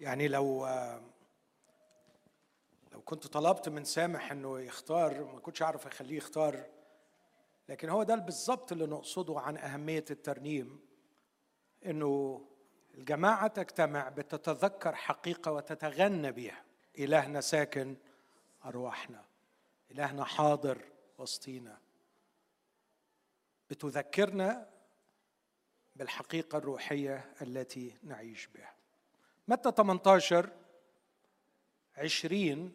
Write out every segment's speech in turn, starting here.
يعني لو لو كنت طلبت من سامح إنه يختار ما كنتش أعرف أخليه يختار لكن هو ده بالظبط اللي نقصده عن أهمية الترنيم إنه الجماعة تجتمع بتتذكر حقيقة وتتغنى بها إلهنا ساكن أرواحنا إلهنا حاضر وسطينا. بتذكرنا بالحقيقة الروحية التي نعيش بها. متى 18 عشرين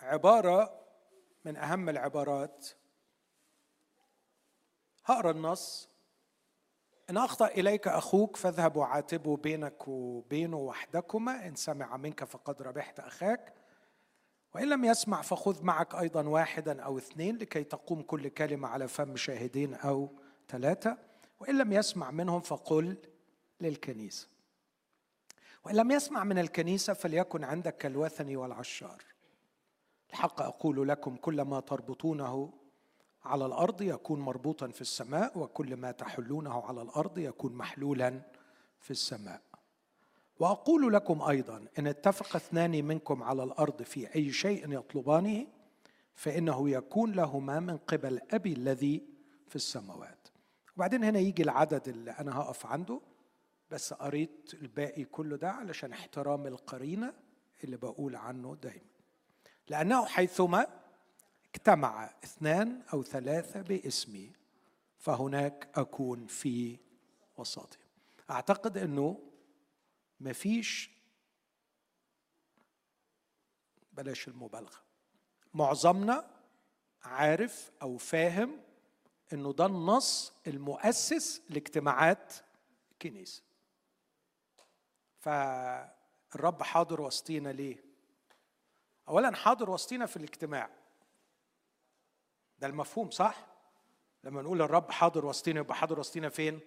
عبارة من أهم العبارات. هقرأ النص. إن أخطأ إليك أخوك فاذهب وعاتبه بينك وبينه وحدكما. إن سمع منك فقد ربحت أخاك. وإن لم يسمع فخذ معك أيضا واحدا أو اثنين لكي تقوم كل كلمة على فم شاهدين أو ثلاثة. وإن لم يسمع منهم فقل للكنيسة. وإن لم يسمع من الكنيسة فليكن عندك كالوثني والعشار. الحق أقول لكم كل ما تربطونه على الأرض يكون مربوطا في السماء وكل ما تحلونه على الأرض يكون محلولا في السماء. وأقول لكم أيضا إن اتفق اثنان منكم على الأرض في أي شيء يطلبانه فإنه يكون لهما من قبل أبي الذي في السماوات. وبعدين هنا يجي العدد اللي أنا هقف عنده. بس قريت الباقي كله ده علشان احترام القرينة اللي بقول عنه دايما. لأنه حيثما اجتمع اثنان أو ثلاثة باسمي فهناك أكون في وسطهم أعتقد أنه مفيش بلاش المبالغة. معظمنا عارف أو فاهم أنه ده النص المؤسس لاجتماعات الكنيسة. فالرب حاضر وسطينا ليه؟ اولا حاضر وسطينا في الاجتماع. ده المفهوم صح؟ لما نقول الرب حاضر وسطينا يبقى حاضر وسطينا فين؟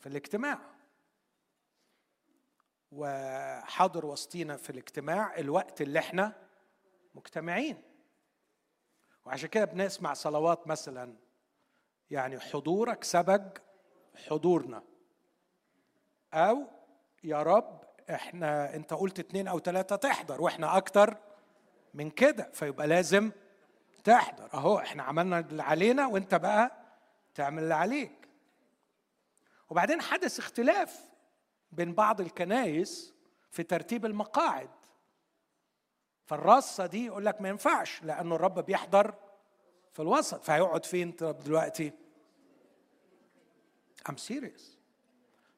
في الاجتماع. وحاضر وسطينا في الاجتماع الوقت اللي إحنا مجتمعين. وعشان كده بنسمع صلوات مثلا يعني حضورك سبق حضورنا. أو يا رب إحنا أنت قلت اتنين أو تلاتة تحضر وإحنا أكتر من كده فيبقى لازم تحضر. أهو إحنا عملنا اللي علينا وأنت بقى تعمل اللي عليك. وبعدين حدث اختلاف بين بعض الكنايس في ترتيب المقاعد. فالرصة دي يقول لك ما ينفعش لأنه الرب بيحضر في الوسط. فهيقعد فين دلوقتي؟ I'm serious.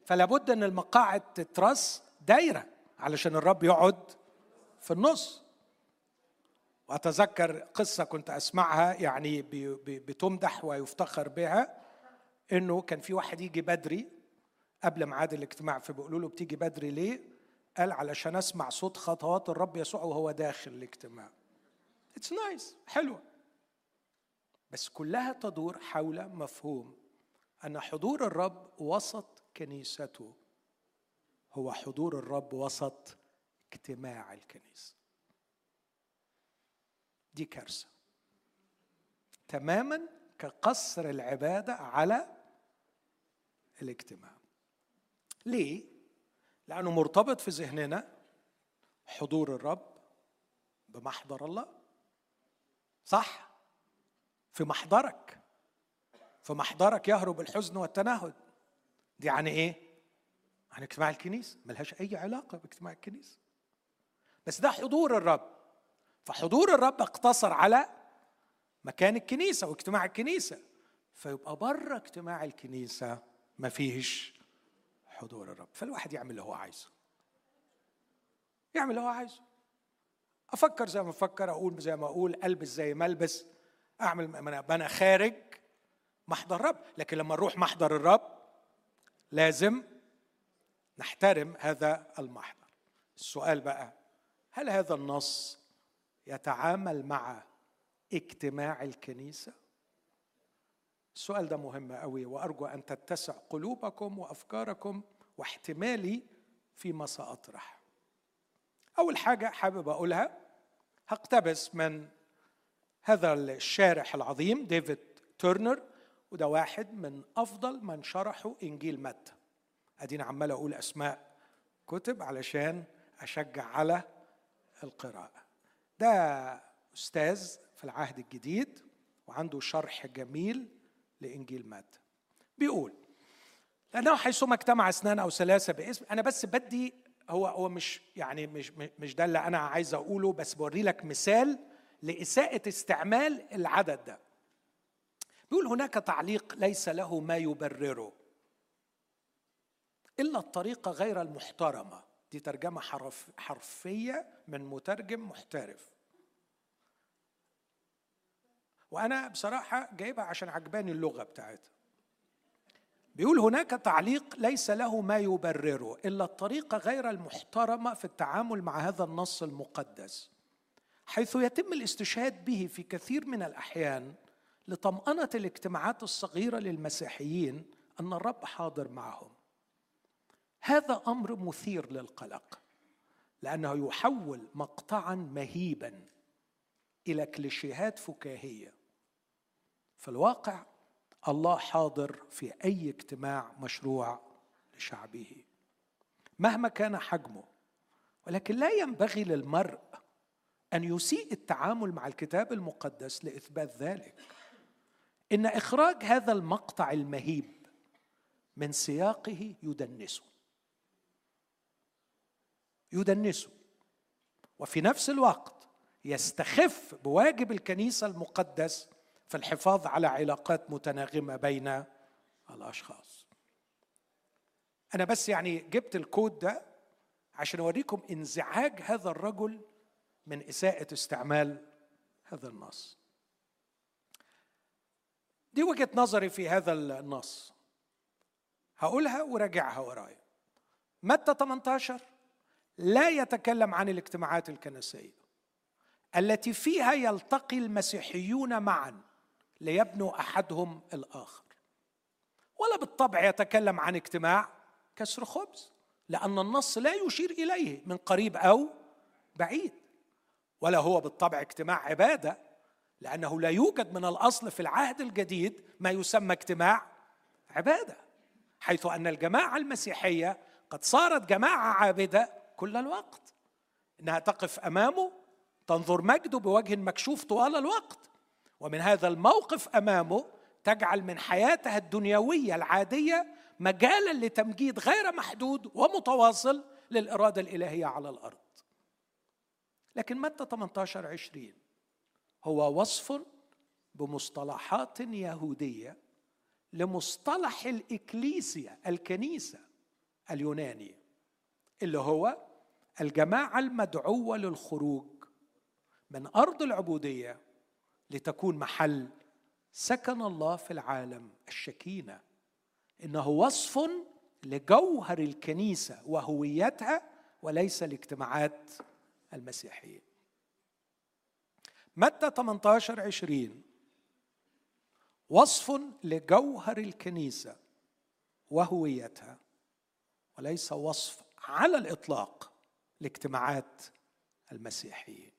فلا بد إن المقاعد تترص دايرة علشان الرب يقعد في النص وأتذكر قصة كنت أسمعها يعني بتمدح ويفتخر بها إنه كان في واحد يجي بدري قبل ميعاد الاجتماع فبيقولوا له بتيجي بدري ليه؟ قال علشان أسمع صوت خطوات الرب يسوع وهو داخل الاجتماع. It's nice. حلوة. بس كلها تدور حول مفهوم أن حضور الرب وسط كنيسته هو حضور الرب وسط اجتماع الكنيسة. دي كارثة. تماما كقصر العبادة على الاجتماع. ليه؟ لأنه مرتبط في ذهننا حضور الرب بمحضر الله. صح؟ في محضرك. في محضرك يهرب الحزن والتنهد. دي يعني إيه؟ عن اجتماع الكنيسة ملهاش أي علاقة باجتماع الكنيسة. بس ده حضور الرب. فحضور الرب اقتصر على مكان الكنيسة واجتماع الكنيسة. فيبقى بره اجتماع الكنيسة ما فيش حضور الرب. فالواحد يعمل اللي هو عايزه. يعمل اللي هو عايزه. أفكر زي ما أفكر أقول زي ما أقول ألبس زي ما ألبس أعمل ما أنا خارج محضر الرب. لكن لما نروح محضر الرب لازم نحترم هذا المحضر. السؤال بقى هل هذا النص يتعامل مع اجتماع الكنيسة؟ السؤال ده مهم قوي وأرجو أن تتسع قلوبكم وأفكاركم واحتمالي فيما سأطرح. أول حاجة حابب أقولها هقتبس من هذا الشارح العظيم ديفيد تورنر وده واحد من أفضل من شرحوا إنجيل متى. أدينا عمال أقول أسماء كتب علشان أشجع على القراءة. ده أستاذ في العهد الجديد وعنده شرح جميل لإنجيل متى. بيقول لأنه حيثما اجتمع اثنان أو ثلاثة باسم أنا بس بدي هو هو مش يعني مش مش ده اللي أنا عايز أقوله بس بوري لك مثال لإساءة استعمال العدد ده. بيقول هناك تعليق ليس له ما يبرره. الا الطريقة غير المحترمة. دي ترجمة حرف حرفية من مترجم محترف. وأنا بصراحة جايبها عشان عجباني اللغة بتاعتها. بيقول هناك تعليق ليس له ما يبرره. إلا الطريقة غير المحترمة في التعامل مع هذا النص المقدس. حيث يتم الاستشهاد به في كثير من الأحيان لطمأنة الاجتماعات الصغيرة للمسيحيين أن الرب حاضر معهم. هذا أمر مثير للقلق لأنه يحول مقطعا مهيبا إلى كليشيهات فكاهية. في الواقع الله حاضر في أي اجتماع مشروع لشعبه. مهما كان حجمه ولكن لا ينبغي للمرء أن يسيء التعامل مع الكتاب المقدس لإثبات ذلك. إن إخراج هذا المقطع المهيب من سياقه يدنسه. يدنسه. وفي نفس الوقت يستخف بواجب الكنيسة المقدس في الحفاظ على علاقات متناغمة بين الأشخاص. أنا بس يعني جبت الكود ده عشان أوريكم انزعاج هذا الرجل من إساءة استعمال هذا النص. دي وجهة نظري في هذا النص. هقولها وراجعها ورايا. متى 18 لا يتكلم عن الاجتماعات الكنسية التي فيها يلتقي المسيحيون معا ليبنوا أحدهم الآخر. ولا بالطبع يتكلم عن اجتماع كسر خبز لأن النص لا يشير إليه من قريب أو بعيد. ولا هو بالطبع اجتماع عبادة لأنه لا يوجد من الأصل في العهد الجديد ما يسمى اجتماع عبادة حيث أن الجماعة المسيحية قد صارت جماعة عابدة كل الوقت إنها تقف امامه تنظر مجده بوجه مكشوف طوال الوقت ومن هذا الموقف أمامه تجعل من حياتها الدنيوية العادية مجالا لتمجيد غير محدود ومتواصل للإرادة الإلهية على الأرض. لكن متى 18 20 هو وصف بمصطلحات يهودية لمصطلح الإكليسيا الكنيسة اليوناني اللي هو الجماعة المدعوة للخروج من أرض العبودية لتكون محل سكن الله في العالم الشكينة. إنه وصف لجوهر الكنيسة وهويتها وليس لاجتماعات المسيحيين. متى 18 20 وصف لجوهر الكنيسة وهويتها وليس وصف على الإطلاق لاجتماعات المسيحيين.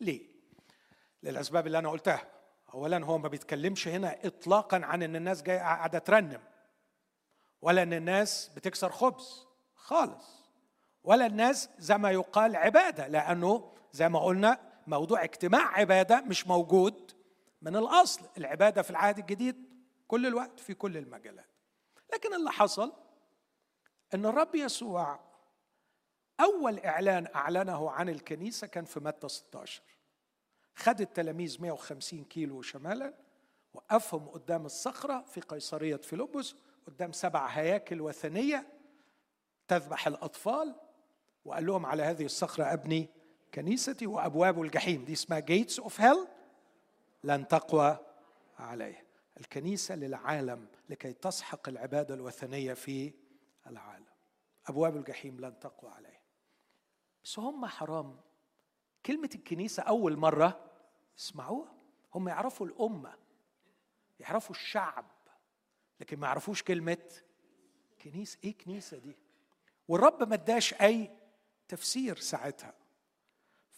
ليه؟ للأسباب اللي أنا قلتها. اولا هو ما بيتكلمش هنا اطلاقا عن إن الناس جاية قاعدة ترنم ولا إن الناس بتكسر خبز خالص ولا الناس زي ما يقال عبادة لأنه زي ما قلنا موضوع اجتماع عبادة مش موجود من الأصل. العبادة في العهد الجديد كل الوقت في كل المجالات. لكن اللي حصل إن الرب يسوع أول إعلان أعلنه عن الكنيسة كان في متى 16 خد التلاميذ 150 كيلو شمالا وقفهم قدام الصخرة في قيصرية فيلبس قدام سبع هياكل وثنية تذبح الأطفال وقال لهم على هذه الصخرة أبني كنيستي وأبواب الجحيم. دي اسمها gates of hell لن تقوى عليه الكنيسة للعالم لكي تسحق العبادة الوثنية في العالم. أبواب الجحيم لن تقوى عليه بس هم حرام. كلمة الكنيسة أول مرة اسمعوها. هم يعرفوا الأمة يعرفوا الشعب لكن ما يعرفوش كلمة كنيسة إيه كنيسة دي؟ والرب ما اداش أي تفسير ساعتها.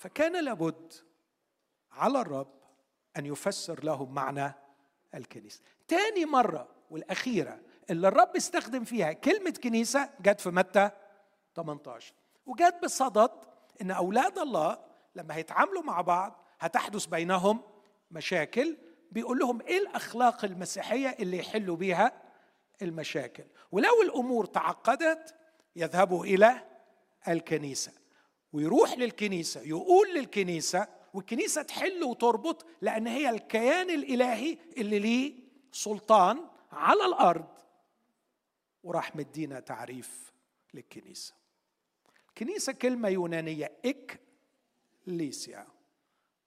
فكان لابد على الرب أن يفسر لهم معنى الكنيسة. تاني مرة والأخيرة اللي الرب استخدم فيها كلمة كنيسة جت في متى؟ 18 وجات بصدد إن أولاد الله لما هيتعاملوا مع بعض هتحدث بينهم مشاكل بيقول لهم إيه الأخلاق المسيحية اللي يحلوا بيها المشاكل؟ ولو الأمور تعقدت يذهبوا إلى الكنيسة. ويروح للكنيسة يقول للكنيسة والكنيسة تحل وتربط لأن هي الكيان الإلهي اللي ليه سلطان على الأرض. وراح مدينا تعريف للكنيسة. الكنيسة كلمة يونانية اك ليسيا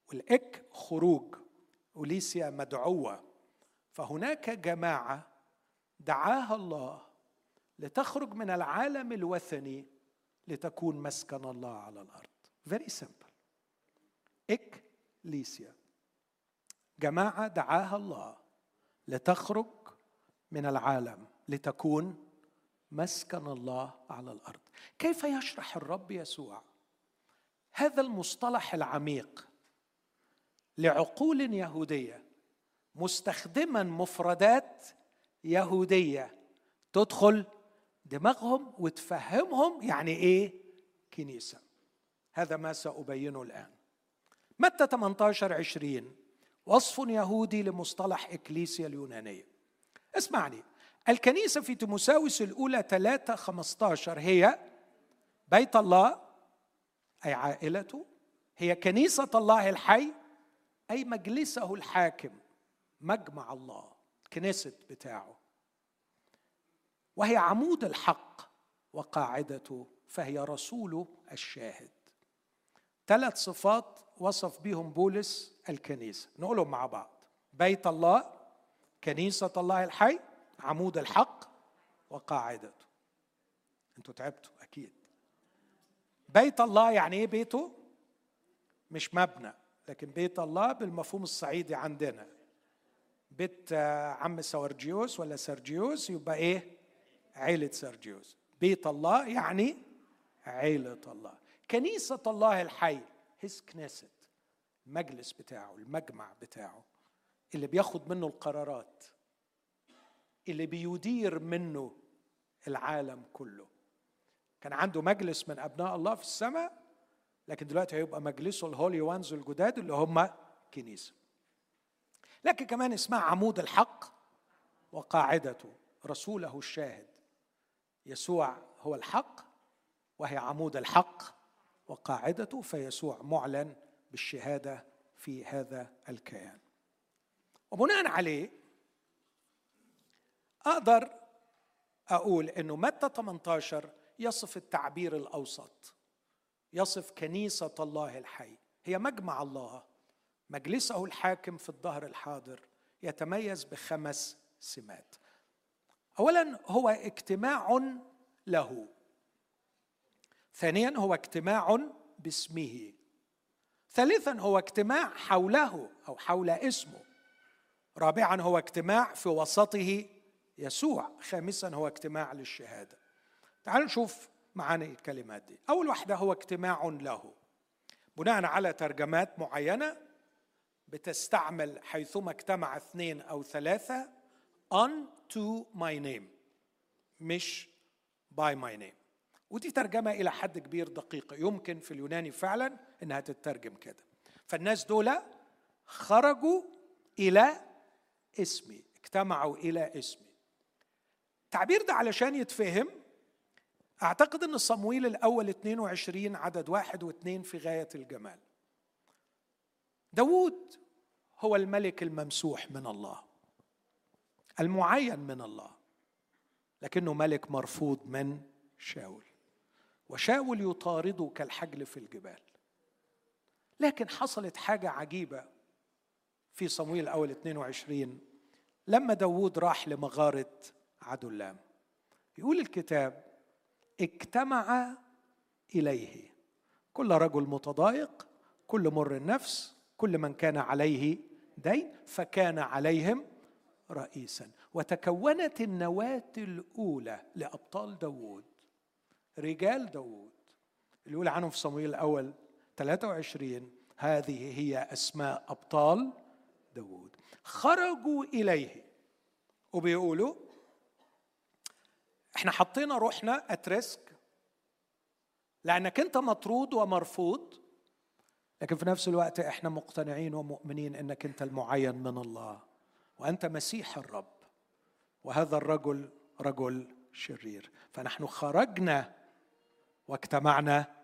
والإك خروج وليسيا مدعوة. فهناك جماعة دعاها الله لتخرج من العالم الوثني لتكون مسكن الله على الأرض. Very simple. إكليسيا. جماعة دعاها الله لتخرج من العالم لتكون مسكن الله على الأرض. كيف يشرح الرب يسوع هذا المصطلح العميق لعقول يهودية؟ مستخدما مفردات يهودية تدخل دماغهم وتفهمهم يعني إيه؟ كنيسة. هذا ما سأبينه الآن. متى 18 20 وصف يهودي لمصطلح إكليسيا اليونانية. اسمعني. الكنيسة في تيموساوس الأولى 3 15 هي بيت الله أي عائلته هي كنيسة الله الحي أي مجلسه الحاكم مجمع الله كنيسة بتاعه. وهي عمود الحق وقاعدته فهي رسوله الشاهد. ثلاث صفات وصف بهم بولس الكنيسة. نقولهم مع بعض. بيت الله كنيسة الله الحي عمود الحق وقاعدته أنتوا تعبتوا أكيد. بيت الله يعني إيه بيته؟ مش مبنى لكن بيت الله بالمفهوم الصعيدي عندنا. بيت عم سورجيوس ولا سرجيوس يبقى إيه؟ عيلة سرجيوس. بيت الله يعني عيلة الله. كنيسة الله الحي هيز كنيست المجلس بتاعه المجمع بتاعه اللي بياخد منه القرارات اللي بيدير منه العالم كله. كان عنده مجلس من أبناء الله في السماء لكن دلوقتي هيبقى مجلسه الهولي وانز الجداد اللي هم كنيسة. لكن كمان اسمها عمود الحق وقاعدته رسوله الشاهد. يسوع هو الحق وهي عمود الحق وقاعدته فيسوع معلن بالشهادة في هذا الكيان. وبناء عليه أقدر أقول إنه متى 18 يصف التعبير الأوسط يصف كنيسة الله الحي. هي مجمع الله مجلسه الحاكم في الظهر الحاضر يتميز بخمس سمات. اولا هو اجتماع له. ثانيا هو اجتماع باسمه. ثالثا هو اجتماع حوله أو حول اسمه. رابعا هو اجتماع في وسطه يسوع. خامسا هو اجتماع للشهادة. تعالوا نشوف معاني الكلمات دي. أول واحدة هو اجتماع له. بناء على ترجمات معينة بتستعمل حيثما اجتمع اثنين أو ثلاثة on to my name مش by my name. ودي ترجمة إلى حد كبير دقيقة يمكن في اليوناني فعلا إنها تترجم كده. فالناس دول خرجوا إلى اسمي اجتمعوا إلى اسمي. التعبير ده علشان يتفهم أعتقد أن صمويل الأول 22 عدد واحد واثنين في غاية الجمال. داود هو الملك الممسوح من الله. المعين من الله لكنه ملك مرفوض من شاول. وشاول يطارده كالحجل في الجبال. لكن حصلت حاجة عجيبة في صمويل الأول 22 لما داوود راح لمغارة عدلام يقول الكتاب اجتمع إليه. كل رجل متضايق كل مر النفس كل من كان عليه دين فكان عليهم رئيسا. وتكونت النواة الأولى لأبطال داوود رجال داوود. اللي يقول عنهم في صمويل الأول 23 هذه هي أسماء أبطال داوود. خرجوا إليه وبيقولوا إحنا حطينا روحنا اتريسك لأنك أنت مطرود ومرفوض لكن في نفس الوقت إحنا مقتنعين ومؤمنين إنك أنت المعين من الله. وأنت مسيح الرب. وهذا الرجل رجل شرير. فنحن خرجنا واجتمعنا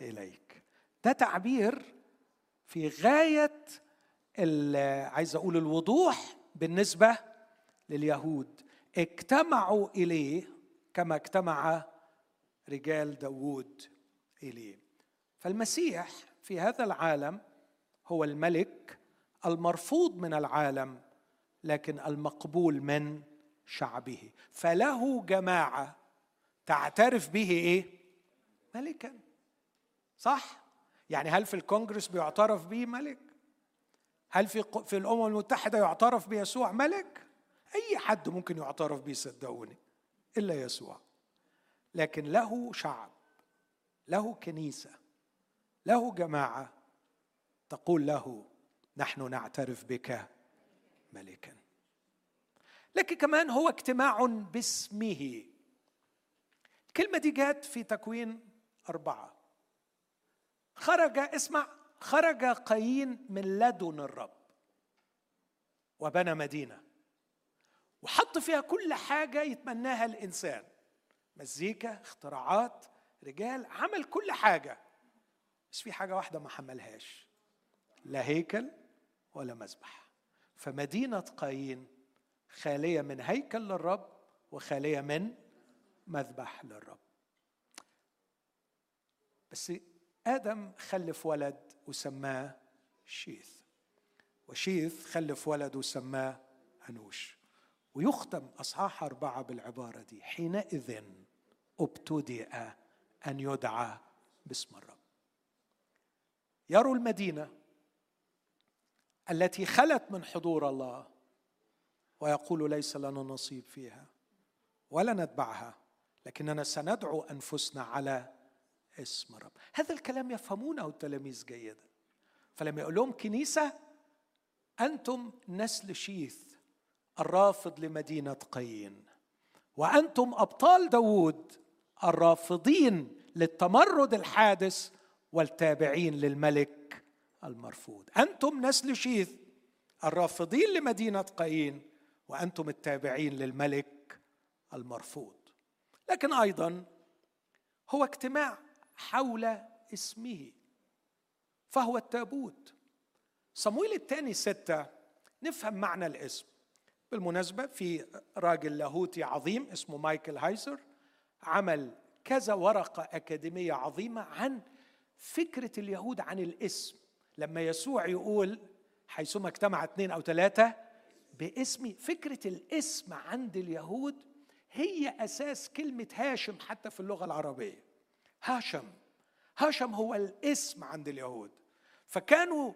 إليك. ده تعبير في غاية عايز أقول الوضوح بالنسبة لليهود. اجتمعوا إليه كما اجتمع رجال داوود إليه. فالمسيح في هذا العالم هو الملك المرفوض من العالم. لكن المقبول من شعبه. فله جماعة تعترف به إيه؟ ملكا. صح؟ يعني هل في الكونجرس بيعترف به ملك؟ هل في في الأمم المتحدة يعترف بيسوع ملك؟ أي حد ممكن يعترف به صدقوني؟ إلا يسوع. لكن له شعب له كنيسة له جماعة تقول له نحن نعترف بك. ملكا. لكن كمان هو اجتماع باسمه. الكلمة دي جت في تكوين أربعة. خرج اسمع خرج قايين من لدن الرب وبنى مدينة. وحط فيها كل حاجة يتمناها الإنسان. مزيكا اختراعات رجال عمل كل حاجة. بس في حاجة واحدة ما حملهاش. لا هيكل ولا مذبح. فمدينة قايين خالية من هيكل للرب وخالية من مذبح للرب. بس آدم خلف ولد وسماه شيث وشيث خلف ولد وسماه انوش ويختم أصحاح أربعة بالعبارة دي حينئذ أبتدئ أن يدعى باسم الرب. يروا المدينة التي خلت من حضور الله ويقول ليس لنا نصيب فيها ولا نتبعها لكننا سندعو أنفسنا على اسم رب. هذا الكلام يفهمونه التلاميذ جيدا. فلما يقول لهم كنيسة أنتم نسل شيث الرافض لمدينة قايين وأنتم أبطال داوود الرافضين للتمرد الحادث والتابعين للملك المرفوض. أنتم نسل شيث الرافضين لمدينة قايين وأنتم التابعين للملك المرفوض. لكن أيضا هو اجتماع حول اسمه فهو التابوت. صمويل الثاني ستة نفهم معنى الاسم. بالمناسبة في راجل لاهوتي عظيم اسمه مايكل هايسر عمل كذا ورقة أكاديمية عظيمة عن فكرة اليهود عن الاسم. لما يسوع يقول حيثما اجتمع اثنين أو ثلاثة باسمي فكرة الاسم عند اليهود هي أساس كلمة هاشم حتى في اللغة العربية. هاشم. هاشم هو الاسم عند اليهود. فكانوا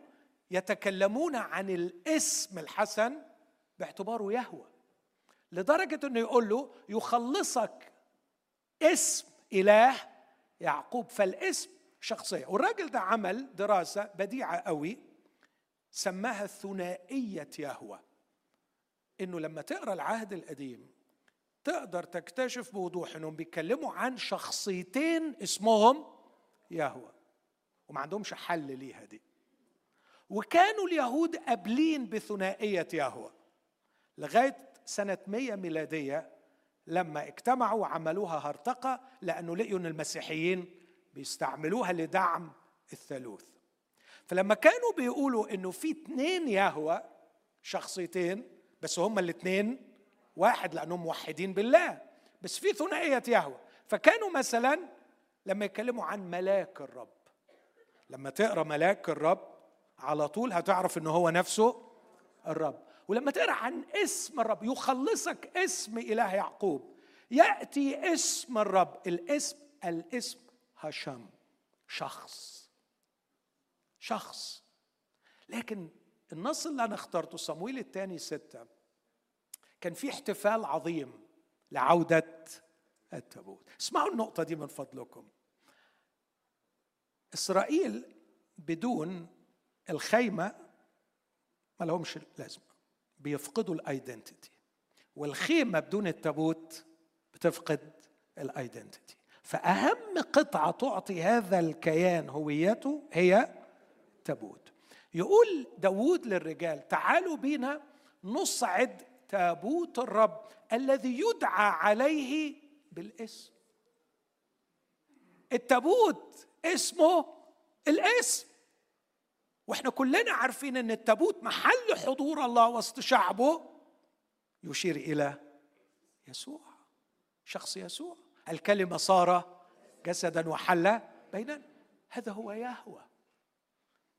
يتكلمون عن الاسم الحسن باعتباره يهوى لدرجة أنه يقول له يخلصك اسم إله يعقوب. فالاسم شخصية. والراجل ده عمل دراسة بديعة قوي سماها ثنائية يهوى. إنه لما تقرأ العهد القديم تقدر تكتشف بوضوح إنهم بيتكلموا عن شخصيتين اسمهم يهوى وما عندهمش حل ليها دي. وكانوا اليهود قابلين بثنائية يهوى لغاية سنة 100 ميلادية لما اجتمعوا وعملوها هرطقة لأنه لقيوا أن المسيحيين بيستعملوها لدعم الثالوث. فلما كانوا بيقولوا إنه في اثنين يهوى شخصيتين بس هما الاثنين واحد لأنهم موحدين بالله بس في ثنائية يهوى. فكانوا مثلا لما يتكلموا عن ملاك الرب. لما تقرأ ملاك الرب على طول هتعرف ان هو نفسه الرب. ولما تقرأ عن اسم الرب يخلصك اسم إله يعقوب. يأتي اسم الرب الاسم الاسم هشام شخص شخص. لكن النص اللي أنا اخترته صمويل الثاني ستة كان في احتفال عظيم لعودة التابوت. اسمعوا النقطة دي من فضلكم. إسرائيل بدون الخيمة ما لهمش لازمة بيفقدوا ال identity والخيمة بدون التابوت بتفقد ال identity فأهم قطعة تعطي هذا الكيان هويته هي تابوت. يقول داود للرجال تعالوا بينا نصعد تابوت الرب الذي يدعى عليه بالاسم. التابوت اسمه الاسم. وإحنا كلنا عارفين إن التابوت محل حضور الله وسط شعبه يشير إلى يسوع شخص يسوع. الكلمة صار جسدا وحل بيننا. هذا هو يهوى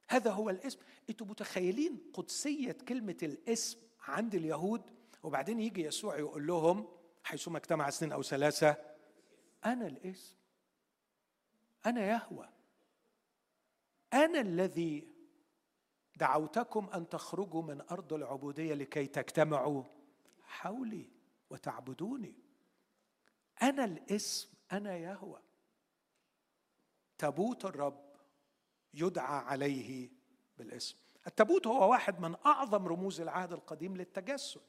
هذا هو الاسم. أنتوا متخيلين قدسية كلمة الاسم عند اليهود؟ وبعدين يجي يسوع يقول لهم حيثما اجتمع اثنين أو ثلاثة أنا الاسم. أنا يهوى أنا الذي دعوتكم أن تخرجوا من أرض العبودية لكي تجتمعوا حولي وتعبدوني. أنا الاسم أنا يهوى. تابوت الرب يدعى عليه بالاسم. التابوت هو واحد من أعظم رموز العهد القديم للتجسد.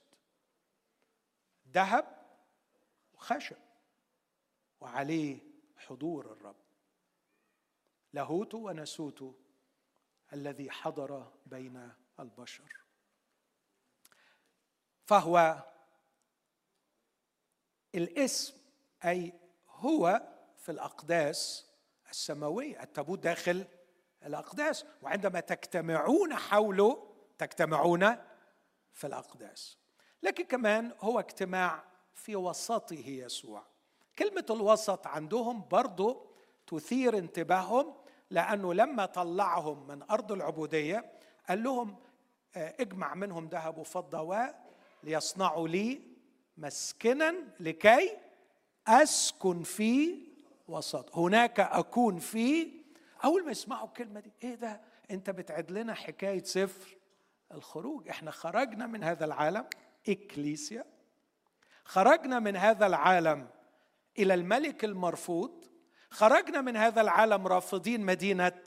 ذهب وخشب وعليه حضور الرب. لاهوته وناسوته الذي حضر بين البشر. فهو الاسم أي هو في الأقداس السماوية التابوت داخل الأقداس. وعندما تجتمعون حوله تجتمعون في الأقداس. لكن كمان هو اجتماع في وسطه يسوع. كلمة الوسط عندهم برضو تثير انتباههم لأنه لما طلعهم من أرض العبودية قال لهم آه، اجمع منهم ذهب وفضة ليصنعوا لي مسكنا لكي أسكن في وسط. هناك أكون في. أول ما يسمعوا الكلمة دي إيه ده؟ أنت بتعد لنا حكاية سفر الخروج. إحنا خرجنا من هذا العالم إكليسيا. خرجنا من هذا العالم إلى الملك المرفوض. خرجنا من هذا العالم رافضين مدينة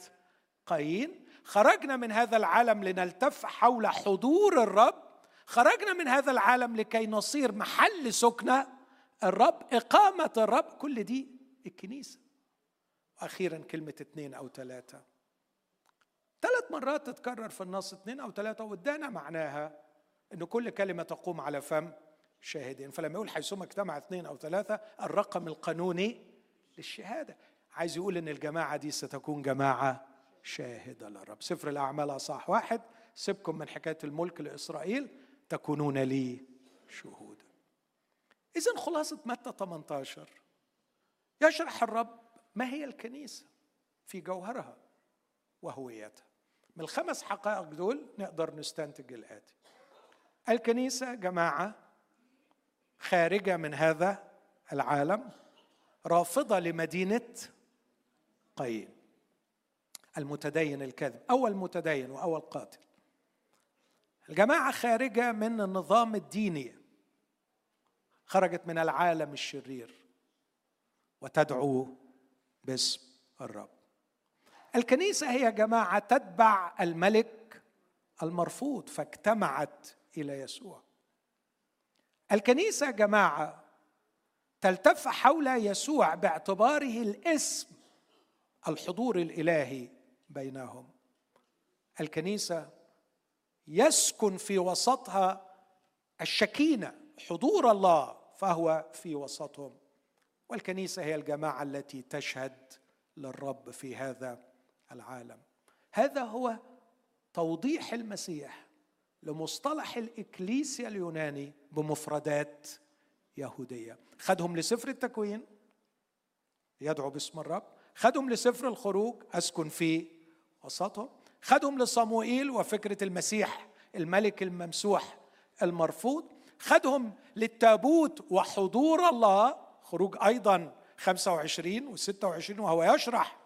قايين. خرجنا من هذا العالم لنلتف حول حضور الرب. خرجنا من هذا العالم لكي نصير محل سكنة. الرب إقامة الرب كل دي الكنيسة. أخيرا كلمة اثنين أو ثلاثة. ثلاث مرات تتكرر في النص اثنين أو ثلاثة وادانا معناها ان كل كلمة تقوم على فم شاهدين. فلما يقول حيثما اجتمع اثنين أو ثلاثة الرقم القانوني للشهادة. عايز يقول إن الجماعة دي ستكون جماعة شاهدة للرب. سفر الأعمال اصح واحد سيبكم من حكاية الملك لإسرائيل تكونون لي شهودا اذا خلاصة متى 18 يشرح الرب ما هي الكنيسة في جوهرها وهويتها من الخمس حقائق دول نقدر نستنتج الآتي. الكنيسة جماعة خارجة من هذا العالم رافضة لمدينة قايين. المتدين الكاذب أول متدين وأول قاتل. الجماعة خارجة من النظام الديني. خرجت من العالم الشرير وتدعو باسم الرب. الكنيسة هي جماعة تتبع الملك المرفوض فاجتمعت إلى يسوع. الكنيسة جماعة تلتف حول يسوع باعتباره الاسم الحضور الإلهي بينهم. الكنيسة يسكن في وسطها الشكينة حضور الله فهو في وسطهم. والكنيسة هي الجماعة التي تشهد للرب في هذا العالم. هذا هو توضيح المسيح لمصطلح الإكليسيا اليوناني بمفردات يهودية. خدهم لسفر التكوين يدعو باسم الرب. خدهم لسفر الخروج أسكن في وسطهم. خدهم لصموئيل وفكرة المسيح الملك الممسوح المرفوض. خدهم للتابوت وحضور الله. خروج أيضا 25 و 26 وهو يشرح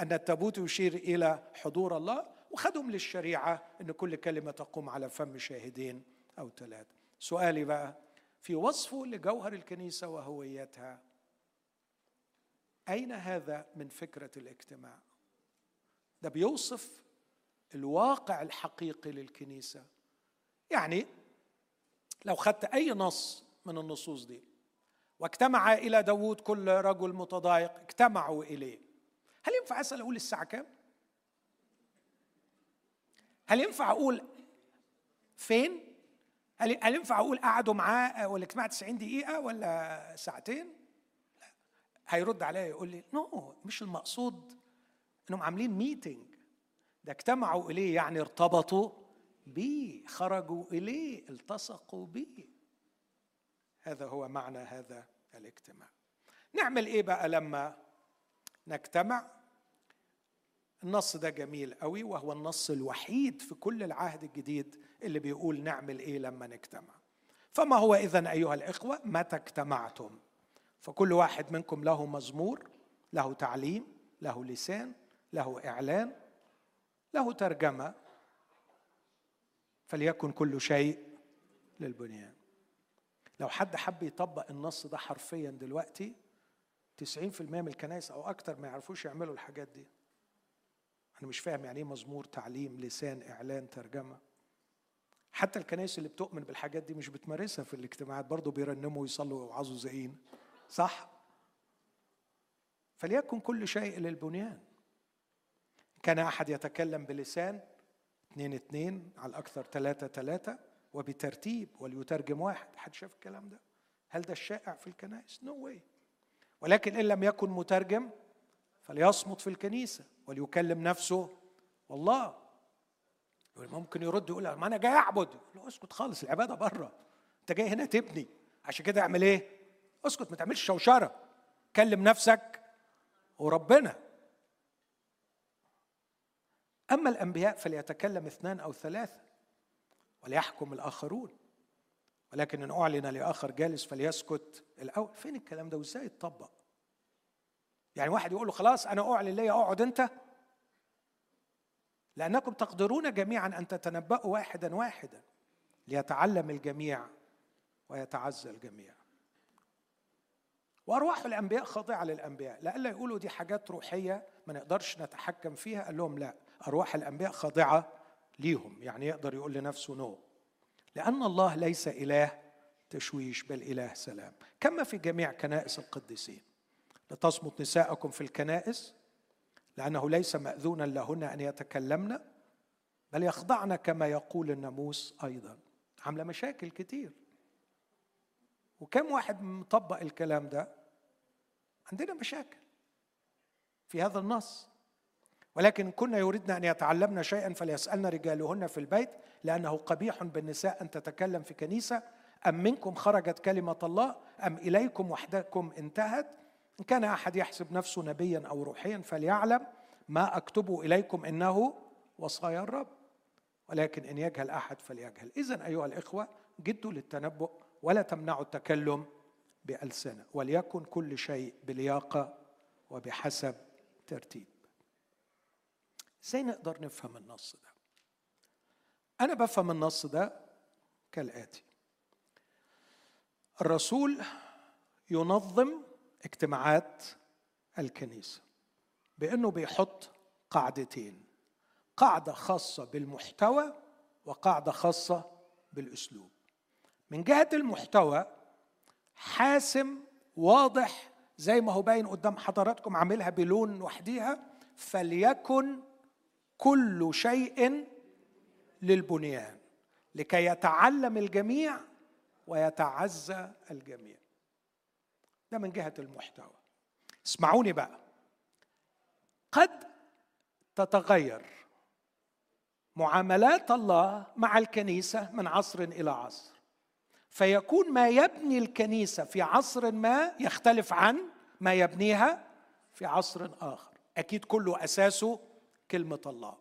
أن التابوت يشير إلى حضور الله وخدهم للشريعة إن كل كلمة تقوم على فم شاهدين أو ثلاثة سؤالي بقى في وصفه لجوهر الكنيسة وهويتها أين هذا من فكرة الاجتماع؟ ده بيوصف الواقع الحقيقي للكنيسة. يعني لو خدت أي نص من النصوص دي. واجتمع إلى داوود كل رجل متضايق اجتمعوا إليه. هل ينفع أسأل أقول الساعة كام؟ هل ينفع أقول فين؟ هل ينفع أقول قعدوا معاه والاجتماع 90 دقيقة ولا ساعتين؟ لا. هيرد عليا يقول لي no, مش المقصود إنهم عاملين meeting ده اجتمعوا إليه يعني ارتبطوا. بيه خرجوا إليه التصقوا بيه هذا هو معنى هذا الاجتماع. نعمل إيه بقى لما نجتمع؟ النص ده جميل قوي وهو النص الوحيد في كل العهد الجديد اللي بيقول نعمل إيه لما نجتمع. فما هو اذا أيها الإخوة؟ متى اجتمعتم؟ فكل واحد منكم له مزمور له تعليم له لسان له إعلان له ترجمة. فليكن كل شيء للبنيان. لو حد حب يطبق النص ده حرفيا دلوقتي 90% من الكنائس أو أكتر ما يعرفوش يعملوا الحاجات دي. أنا مش فاهم يعني إيه مزمور تعليم لسان إعلان ترجمة. حتى الكنائس اللي بتؤمن بالحاجات دي مش بتمارسها في الاجتماعات برضه بيرنموا ويصلوا ويوعظوا زين صح؟ فليكن كل شيء للبنيان. كان أحد يتكلم بلسان اثنين اثنين على الأكثر ثلاثة ثلاثة وبترتيب وليترجم واحد. حد شاف الكلام ده؟ هل ده الشائع في الكنائس؟ نو no واي ولكن إن لم يكن مترجم فليصمت في الكنيسة وليكلم نفسه. والله. ممكن يرد يقول ما أنا جاي أعبد. له اسكت خالص العبادة بره. أنت جاي هنا تبني. عشان كده اعمل إيه؟ اسكت ما تعملش شوشرة. كلم نفسك وربنا. أما الأنبياء فليتكلم اثنان أو ثلاثة وليحكم الآخرون. ولكن إن أعلن لآخر جالس فليسكت الأول. فين الكلام ده؟ وإزاي يتطبق؟ يعني واحد يقول له خلاص أنا أعلن ليا أقعد أنت؟ لأنكم تقدرون جميعا أن تتنبأوا واحدا واحدا ليتعلم الجميع ويتعزى الجميع. وأرواح الأنبياء خاضعة للأنبياء. لئلا يقولوا دي حاجات روحية ما نقدرش نتحكم فيها قال لهم لا. أرواح الأنبياء خاضعة ليهم يعني يقدر يقول لنفسه نو. لأن الله ليس إله تشويش بل إله سلام. كما في جميع كنائس القديسين. لتصمت نساءكم في الكنائس لأنه ليس مأذونا لهن أن يتكلمن بل يخضعن كما يقول الناموس أيضا. عاملة مشاكل كتير. وكم واحد مطبق الكلام ده؟ عندنا مشاكل في هذا النص. ولكن كنا يريدنا أن يتعلمن شيئا فليسالن رجالهن في البيت لأنه قبيح بالنساء أن تتكلم في كنيسة. أم منكم خرجت كلمة الله؟ أم إليكم وحدكم انتهت؟ إن كان أحد يحسب نفسه نبيا أو روحيا فليعلم ما أكتبه إليكم إنه وصايا الرب. ولكن إن يجهل أحد فليجهل. إذا أيها الإخوة جدوا للتنبؤ ولا تمنعوا التكلم بألسنة وليكن كل شيء بلياقة وبحسب ترتيب. إزاي نقدر نفهم النص ده؟ أنا بفهم النص ده كالآتي. الرسول ينظم اجتماعات الكنيسة بأنه بيحط قاعدتين قاعدة خاصة بالمحتوى وقاعدة خاصة بالأسلوب. من جهة المحتوى حاسم واضح زي ما هو باين قدام حضراتكم عاملها بلون وحديها فليكن كل شيء للبنيان لكي يتعلم الجميع ويتعزى الجميع. ده من جهة المحتوى. اسمعوني بقى. قد تتغير معاملات الله مع الكنيسة من عصر إلى عصر. فيكون ما يبني الكنيسة في عصر ما يختلف عن ما يبنيها في عصر آخر. أكيد كله أساسه كلمة الله.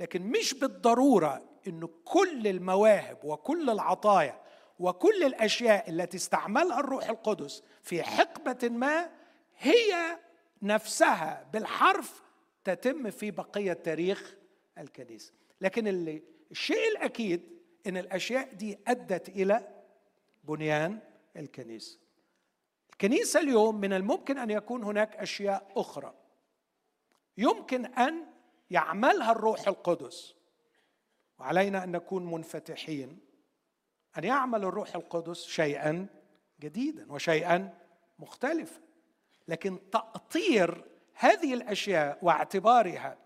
لكن مش بالضرورة أن كل المواهب وكل العطايا وكل الأشياء التي استعملها الروح القدس في حقبة ما هي نفسها بالحرف تتم في بقية تاريخ الكنيسة. لكن اللي الشيء الأكيد إن الأشياء دي أدت إلى بنيان الكنيسة. الكنيسة اليوم من الممكن أن يكون هناك أشياء أخرى. يمكن أن يعملها الروح القدس. وعلينا أن نكون منفتحين أن يعمل الروح القدس شيئا جديدا وشيئا مختلفا. لكن تأطير هذه الأشياء واعتبارها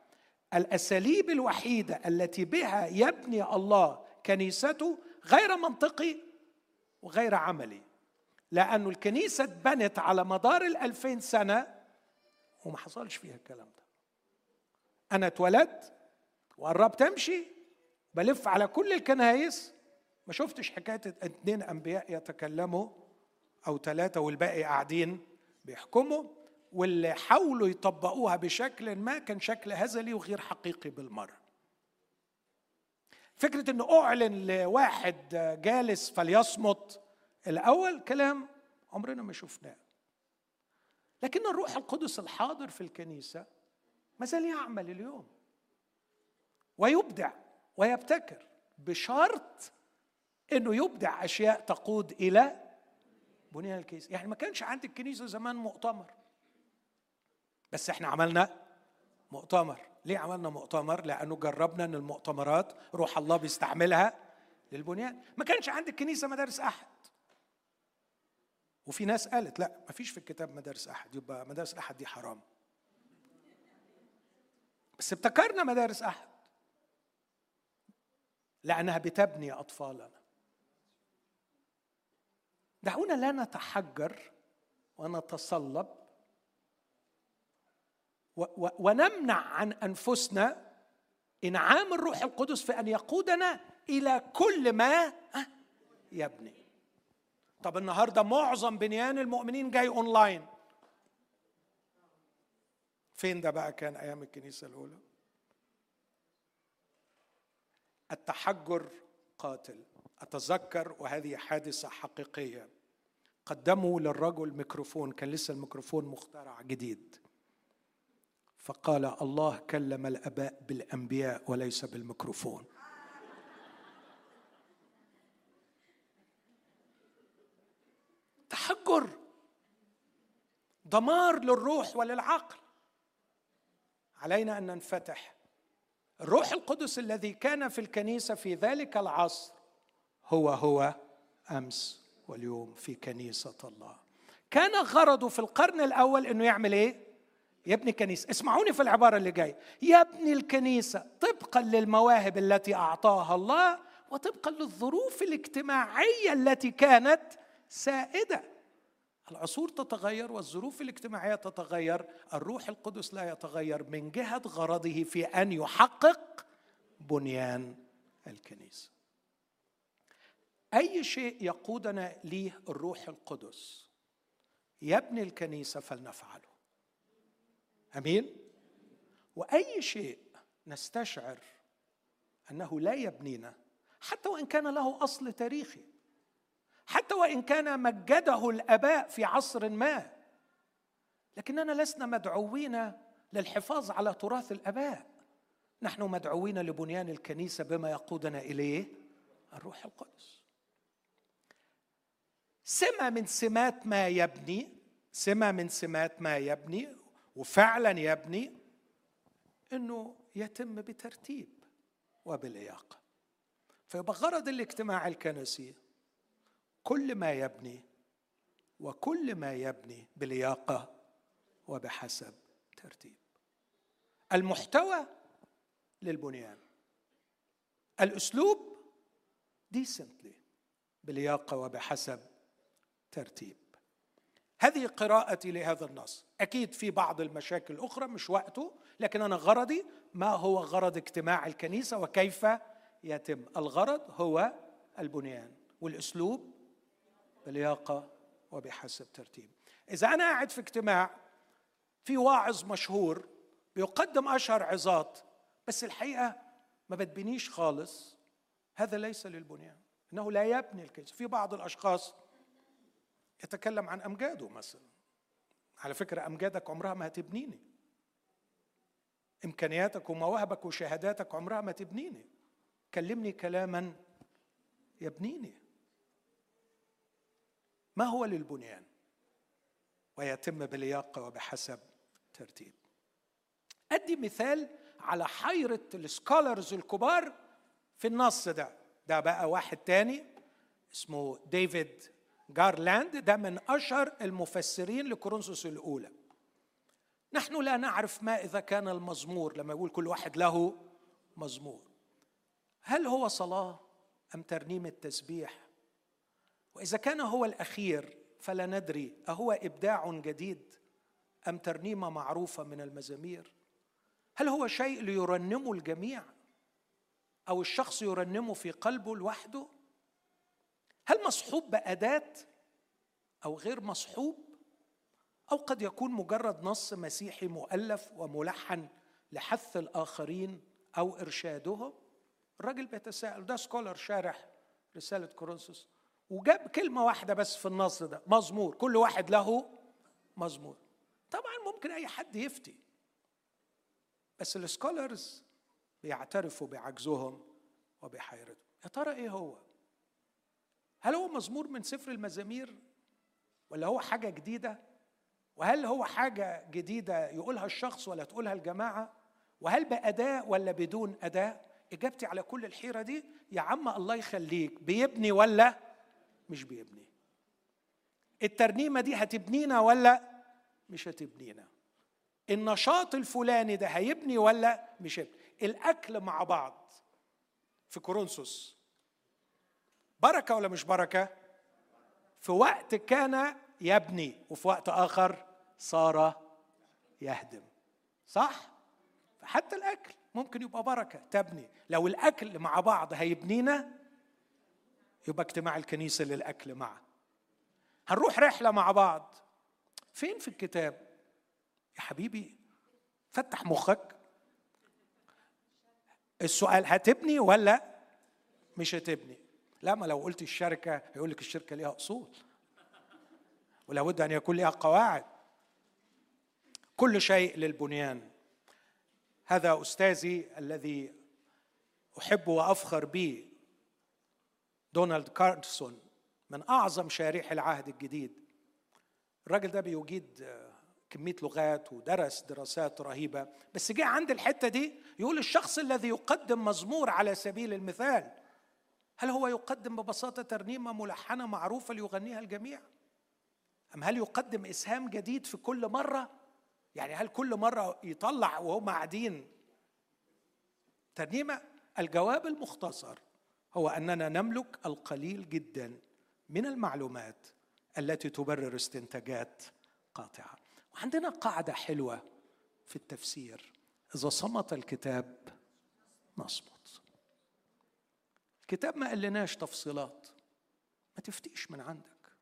الأساليب الوحيدة التي بها يبني الله كنيسته غير منطقي وغير عملي. لأن الكنيسة اتبنت على مدار الألفين سنة وما حصلش فيها الكلام ده. أنا اتولدت وقربت أمشي بلف على كل الكنايس. ما شفتش حكاية اتنين أنبياء يتكلموا أو ثلاثة والباقي قاعدين بيحكموا واللي حاولوا يطبقوها بشكل ما كان شكل هزلي وغير حقيقي بالمرة. فكرة أنه أعلن لواحد جالس فليصمت الأول كلام عمرنا ما شفناه. لكن الروح القدس الحاضر في الكنيسة ما زال يعمل اليوم. ويبدع ويبتكر بشرط إنه يبدع أشياء تقود إلى بنيان الكنيسه يعني ما كانش عند الكنيسة زمان مؤتمر. بس إحنا عملنا مؤتمر. ليه عملنا مؤتمر؟ لأنه جربنا إن المؤتمرات روح الله بيستعملها للبنيان. ما كانش عند الكنيسة مدارس أحد. وفي ناس قالت لا ما فيش في الكتاب مدارس أحد. يبقى مدارس أحد دي حرام. بس ابتكرنا مدارس أحد. لأنها بتبني أطفالنا. دعونا لا نتحجر ونتصلب ونمنع عن أنفسنا إنعام الروح القدس في أن يقودنا إلى كل ما يبني. طب النهارده معظم بنيان المؤمنين جاي أونلاين. فين ده بقى كان أيام الكنيسة الأولى؟ التحجر قاتل. أتذكر وهذه حادثة حقيقية. قدموا للرجل ميكروفون كان لسه الميكروفون مخترع جديد. فقال الله كلم الأباء بالأنبياء وليس بالميكروفون. تحجر. دمار للروح وللعقل. علينا أن ننفتح. الروح القدس الذي كان في الكنيسة في ذلك العصر هو هو أمس واليوم في كنيسة الله. كان غرضه في القرن الأول إنه يعمل إيه؟ يبني كنيسه اسمعوني في العبارة اللي جاية. يبني الكنيسة طبقا للمواهب التي أعطاها الله وطبقا للظروف الاجتماعية التي كانت سائدة. العصور تتغير والظروف الاجتماعية تتغير الروح القدس لا يتغير من جهة غرضه في أن يحقق بنيان الكنيسة. أي شيء يقودنا ليه الروح القدس؟ يبني الكنيسة فلنفعله. أمين؟ وأي شيء نستشعر أنه لا يبنينا حتى وإن كان له أصل تاريخي. حتى وإن كان مجده الآباء في عصر ما. لكننا لسنا مدعوين للحفاظ على تراث الآباء. نحن مدعوين لبنيان الكنيسة بما يقودنا إليه الروح القدس. سمة من سمات ما يبني سمة من سمات ما يبني وفعلا يبني إنه يتم بترتيب وبلياقه فيبقى غرض الاجتماع الكنسي كل ما يبني وكل ما يبني بلياقة وبحسب ترتيب. المحتوى للبنيان. الأسلوب ديسنتلي بلياقة وبحسب ترتيب. هذه قراءتي لهذا النص. أكيد في بعض المشاكل الاخرى مش وقته لكن أنا غرضي ما هو غرض اجتماع الكنيسة وكيف يتم. الغرض هو البنيان والأسلوب بلياقة وبحسب ترتيب. إذا أنا قاعد في اجتماع في واعظ مشهور بيقدم أشهر عظات بس الحقيقة ما بتبنيش خالص. هذا ليس للبنيان. إنه لا يبني الكنيسة. في بعض الأشخاص يتكلم عن أمجاده مثلا. على فكرة أمجادك عمرها ما هتبنيني. إمكانياتك ومواهبك وشهاداتك عمرها ما تبنيني. كلمني كلاما يبنيني. ما هو للبنيان؟ ويتم بلياقه وبحسب ترتيب. أدي مثال على حيرة ال scholars الكبار في النص ده. ده بقى واحد تاني اسمه ديفيد جارلاند. ده من أشهر المفسرين لكورنثوس الأولى. نحن لا نعرف ما إذا كان المزمور. لما يقول كل واحد له مزمور. هل هو صلاة أم ترنيم التسبيح؟ وإذا كان هو الأخير فلا ندري أهو إبداع جديد أم ترنيمة معروفة من المزامير؟ هل هو شيء ليرنمه الجميع؟ أو الشخص يرنمه في قلبه لوحده؟ هل مصحوب بأداة أو غير مصحوب؟ أو قد يكون مجرد نص مسيحي مؤلف وملحن لحث الآخرين أو ارشادهم الراجل بيتساءل ده سكولر شارح رسالة كورنثوس. وجاب كلمة واحدة بس في النص ده مزمور. كل واحد له مزمور. طبعا ممكن أي حد يفتي. بس السكولرز بيعترفوا بعجزهم وبحيرتهم. يا ترى إيه هو؟ هل هو مزمور من سفر المزامير؟ ولا هو حاجة جديدة؟ وهل هو حاجة جديدة يقولها الشخص ولا تقولها الجماعة؟ وهل بأداء ولا بدون أداء؟ إجابتي على كل الحيرة دي يا عم الله يخليك بيبني ولا مش بيبني. الترنيمة دي هتبنينا ولا مش هتبنينا؟ النشاط الفلاني ده هيبني ولا مش هيبني؟ الأكل مع بعض في كورنثوس بركة ولا مش بركة؟ في وقت كان يبني وفي وقت آخر صار يهدم. صح؟ فحتى الأكل ممكن يبقى بركة تبني. لو الأكل مع بعض هيبنينا يبقى اجتماع الكنيسة للأكل معه. هنروح رحلة مع بعض. فين في الكتاب؟ يا حبيبي فتح مخك. السؤال هتبني ولا مش هتبني؟ لا ما لو قلت الشركة هيقول لك الشركة ليها أصول. ولا بد أن يكون لها قواعد. كل شيء للبنيان. هذا أستاذي الذي أحب وأفخر به. دونالد كارلسون من أعظم شارح العهد الجديد. الراجل ده بيجيد كمية لغات ودرس دراسات رهيبة. بس جه عند الحتة دي يقول الشخص الذي يقدم مزمور على سبيل المثال هل هو يقدم ببساطة ترنيمة ملحنة معروفة ليغنيها الجميع؟ أم هل يقدم إسهام جديد في كل مرة؟ يعني هل كل مرة يطلع وهم قاعدين؟ ترنيمة الجواب المختصر. هو أننا نملك القليل جدا من المعلومات التي تبرر استنتاجات قاطعة. وعندنا قاعدة حلوة في التفسير. إذا صمت الكتاب نصمت. الكتاب ما قالناش تفصيلات. ما تفتيش من عندك.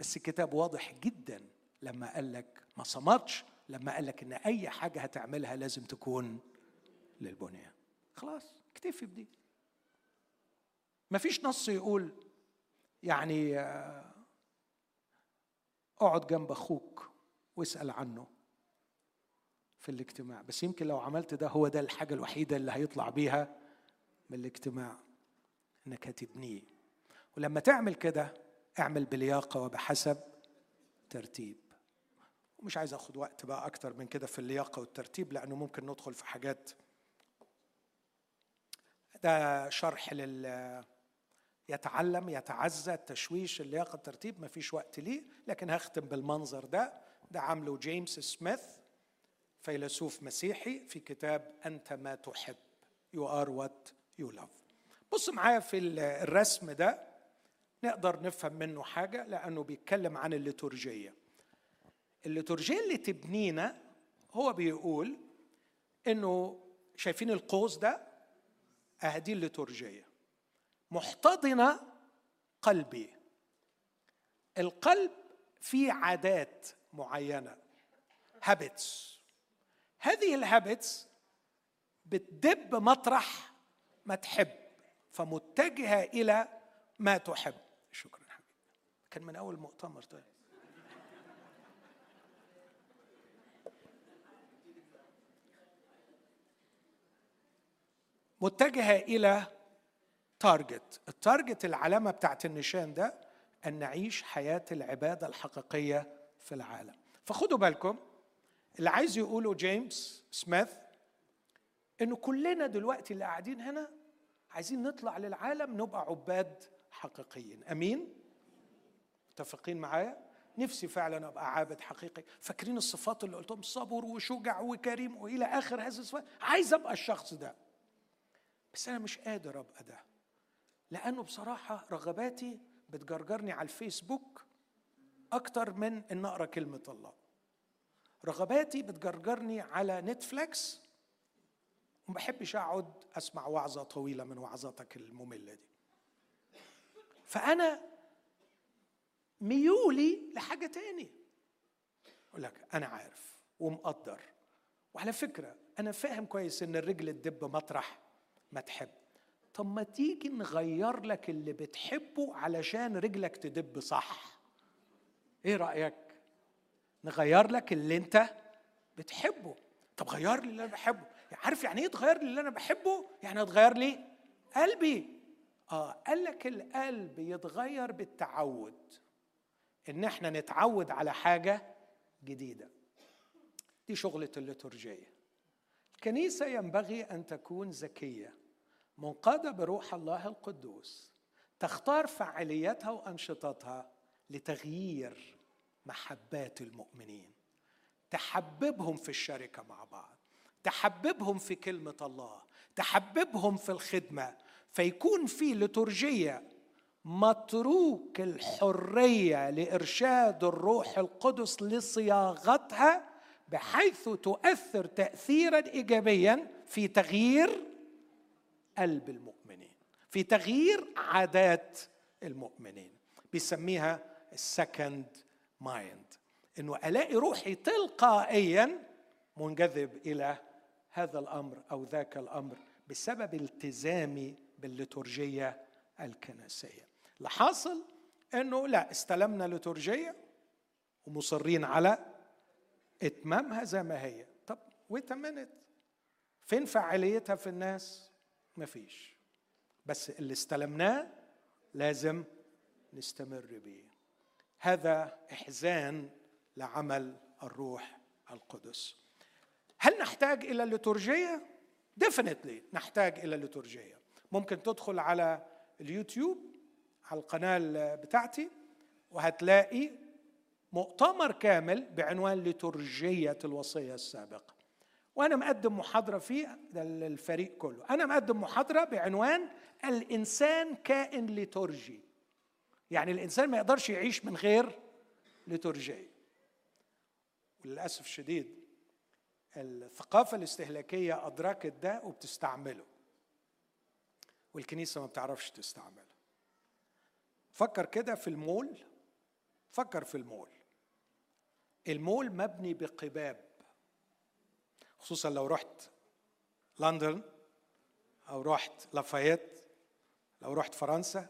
بس الكتاب واضح جدا لما قال لك ما صمتش لما قال لك إن أي حاجة هتعملها لازم تكون للبنيان خلاص اكتفي بدي. ما فيش نص يقول يعني آه، اقعد جنب أخوك واسأل عنه في الاجتماع. بس يمكن لو عملت ده هو ده الحاجة الوحيدة اللي هيطلع بيها من الاجتماع انك هتبنيه. ولما تعمل كده اعمل بلياقة وبحسب ترتيب. ومش عايز اخد وقت بقى أكتر من كده في اللياقة والترتيب لأنه ممكن ندخل في حاجات. ده شرح لل يتعلم يتعزى التشويش اللياقه الترتيب ما فيش وقت ليه لكن هختم بالمنظر ده. ده عامله جيمس سميث فيلسوف مسيحي في كتاب أنت ما تحب you are what you love بص معايا في الرسم ده نقدر نفهم منه حاجة لأنه بيتكلم عن الليتورجية. الليتورجية اللي تبنينا هو بيقول إنه شايفين القوس ده اهدي الليتورجية. محتضنه قلبي. القلب فيه عادات معينة. habits هذه ال habits بتدب مطرح ما تحب فمتجهة إلى ما تحب. شكرا حبيبي. كان من أول مؤتمر طيب. متجهة إلى target ال target العلامة بتاعت النشان ده أن نعيش حياة العبادة الحقيقية في العالم. فخدوا بالكم اللي عايز يقوله جيمس سميث إنه كلنا دلوقتي اللي قاعدين هنا عايزين نطلع للعالم نبقى عباد حقيقيين. أمين؟ متفقين معايا؟ نفسي فعلا أبقى عابد حقيقي. فاكرين الصفات اللي قلتهم؟ صبور وشجع وكريم وإلى آخر هذه الصفات. عايز أبقى الشخص ده. بس أنا مش قادر أبقى ده. لأنه بصراحة رغباتي بتجرجرني على الفيسبوك أكتر من إن أقرأ كلمة الله. رغباتي بتجرجرني على نتفليكس وما بحبش أقعد أسمع وعظة طويلة من وعظاتك المملة دي. فأنا ميولي لحاجة تاني. أقول لك أنا عارف ومقدر. وعلى فكرة أنا فاهم كويس إن الرجل تدب مطرح ما تحب. طب ما تيجي نغير لك اللي بتحبه علشان رجلك تدب صح. إيه رأيك؟ نغير لك اللي انت بتحبه. طب غير لي اللي أنا بحبه. عارف يعني إيه تغير لي اللي أنا بحبه؟ يعني تغير لي قلبي. آه قال لك القلب يتغير بالتعود. ان إحنا نتعود على حاجة جديدة. دي شغلة الليتورجية. الكنيسة ينبغي أن تكون ذكية. منقادة بروح الله القدوس تختار فعالياتها وأنشطتها لتغيير محبات المؤمنين. تحببهم في الشركة مع بعض تحببهم في كلمة الله تحببهم في الخدمة فيكون في لتورجيه متروك الحرية لإرشاد الروح القدس لصياغتها بحيث تؤثر تاثيرا ايجابيا في تغيير قلب المؤمنين في تغيير عادات المؤمنين بيسميها ال second mind إنه ألاقي روحي تلقائيا منجذب إلى هذا الأمر أو ذاك الأمر بسبب التزامي بالليتورجية الكنسية. اللي حاصل إنه لا استلمنا ليتورجية ومصرين على إتمامها زي ما هي. طب ويت فين فعاليتها في الناس؟ مفيش. بس اللي استلمناه لازم نستمر به هذا إحزان لعمل الروح القدس. هل نحتاج إلى الليتورجيه definitely نحتاج إلى الليتورجيه ممكن تدخل على اليوتيوب على القناة بتاعتي وهتلاقي مؤتمر كامل بعنوان ليتورجية الوصية السابقة. وأنا مقدم محاضرة فيه للفريق كله. أنا مقدم محاضرة بعنوان الإنسان كائن ليتورجي. يعني الإنسان ما يقدرش يعيش من غير ليتورجيه وللأسف الشديد الثقافة الاستهلاكية أدركت ده وبتستعمله. والكنيسة ما بتعرفش تستعمله. فكر كده في المول. فكر في المول. المول مبني بقباب. خصوصا لو رحت لندن أو رحت لافايت لو رحت فرنسا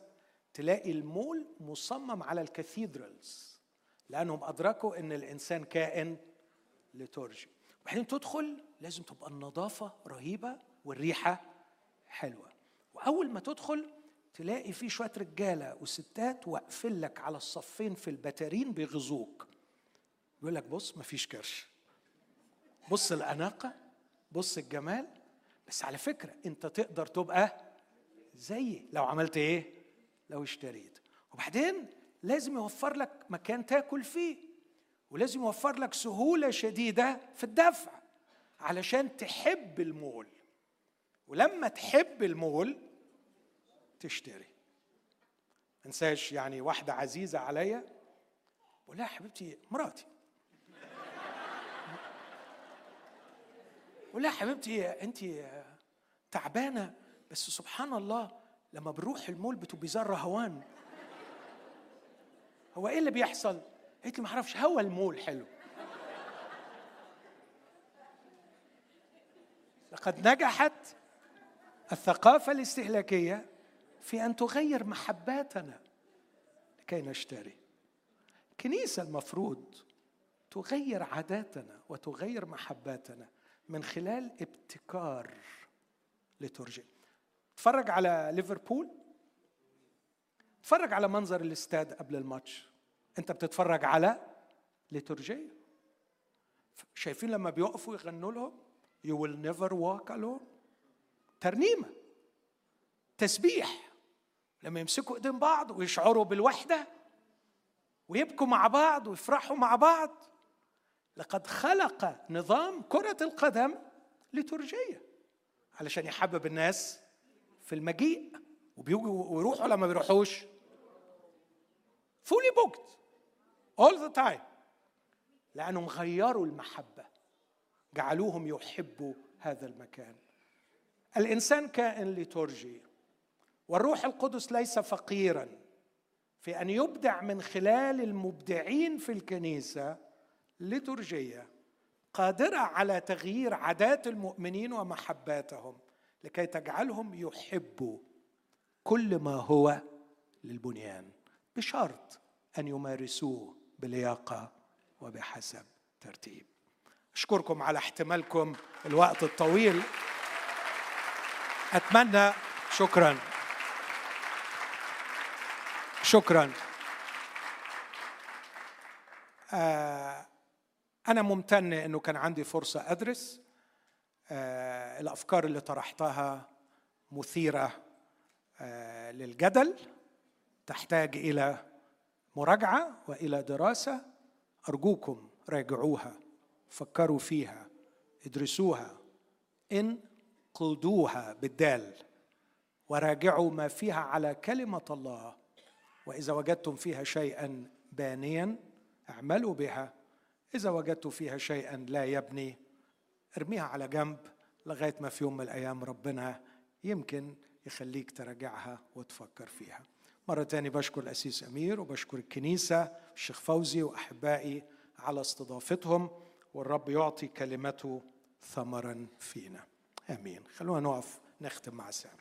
تلاقي المول مصمم على ال cathedrals لأنهم أدركوا إن الإنسان كائن ليتورجي. وبعدين تدخل لازم تبقى النظافة رهيبة والريحة حلوة. وأول ما تدخل تلاقي في شوية رجالة وستات واقفين لك على الصفين في البتارين بيغزوك. يقول لك بص مفيش كرش. بص الأناقة بص الجمال بس على فكرة أنت تقدر تبقى زيي. لو عملت إيه؟ لو اشتريت. وبعدين لازم يوفر لك مكان تاكل فيه ولازم يوفر لك سهولة شديدة في الدفع علشان تحب المول. ولما تحب المول تشتري. انساش يعني واحدة عزيزة عليا بقول لها حبيبتي مراتي. بقول لها حبيبتي انت تعبانة بس سبحان الله لما بنروح المول بتبقي زي الرهوان هو إيه اللي بيحصل؟ قالت لي ما أعرفش هوا المول حلو. لقد نجحت الثقافة الاستهلاكية في أن تغير محباتنا لكي نشتري. الكنيسه المفروض تغير عاداتنا وتغير محباتنا. من خلال ابتكار لترجي اتفرج على ليفربول؟ اتفرج على منظر الاستاد قبل الماتش. انت بتتفرج على ليتورجية شايفين لما بيقفوا يغنوا لهم؟ You will never walk alone. ترنيمة. تسبيح. لما يمسكوا ايدين بعض ويشعروا بالوحدة ويبكوا مع بعض ويفرحوا مع بعض. لقد خلق نظام كرة القدم لترجية علشان يحبب الناس في المجيء وبيجوا ويروحوا لما بيروحوش. fully booked all the time. لأنهم غيروا المحبة. جعلوهم يحبوا هذا المكان. الإنسان كائن لترجي والروح القدس ليس فقيرا. في أن يبدع من خلال المبدعين في الكنيسة لترجية قادرة على تغيير عادات المؤمنين ومحباتهم لكي تجعلهم يحبوا كل ما هو للبنيان بشرط أن يمارسوه بلياقة وبحسب ترتيب. أشكركم على احتمالكم الوقت الطويل. أتمنى شكرا. شكرا. آه أنا ممتن إنه كان عندي فرصة أدرس آه الأفكار اللي طرحتها مثيرة آه للجدل تحتاج إلى مراجعة وإلى دراسة. أرجوكم راجعوها فكروا فيها ادرسوها انقضوها بالدال وراجعوا ما فيها على كلمة الله وإذا وجدتم فيها شيئا بانيا اعملوا بها. إذا وجدتم فيها شيئا لا يبني ارميها على جنب لغاية ما في يوم من الأيام ربنا يمكن يخليك تراجعها وتفكر فيها. مرة تانية بشكر الأسيس أمير وبشكر الكنيسة الشيخ فوزي وأحبائي على استضافتهم والرب يعطي كلمته ثمرا فينا. آمين. خلونا نقف نختم مع سامي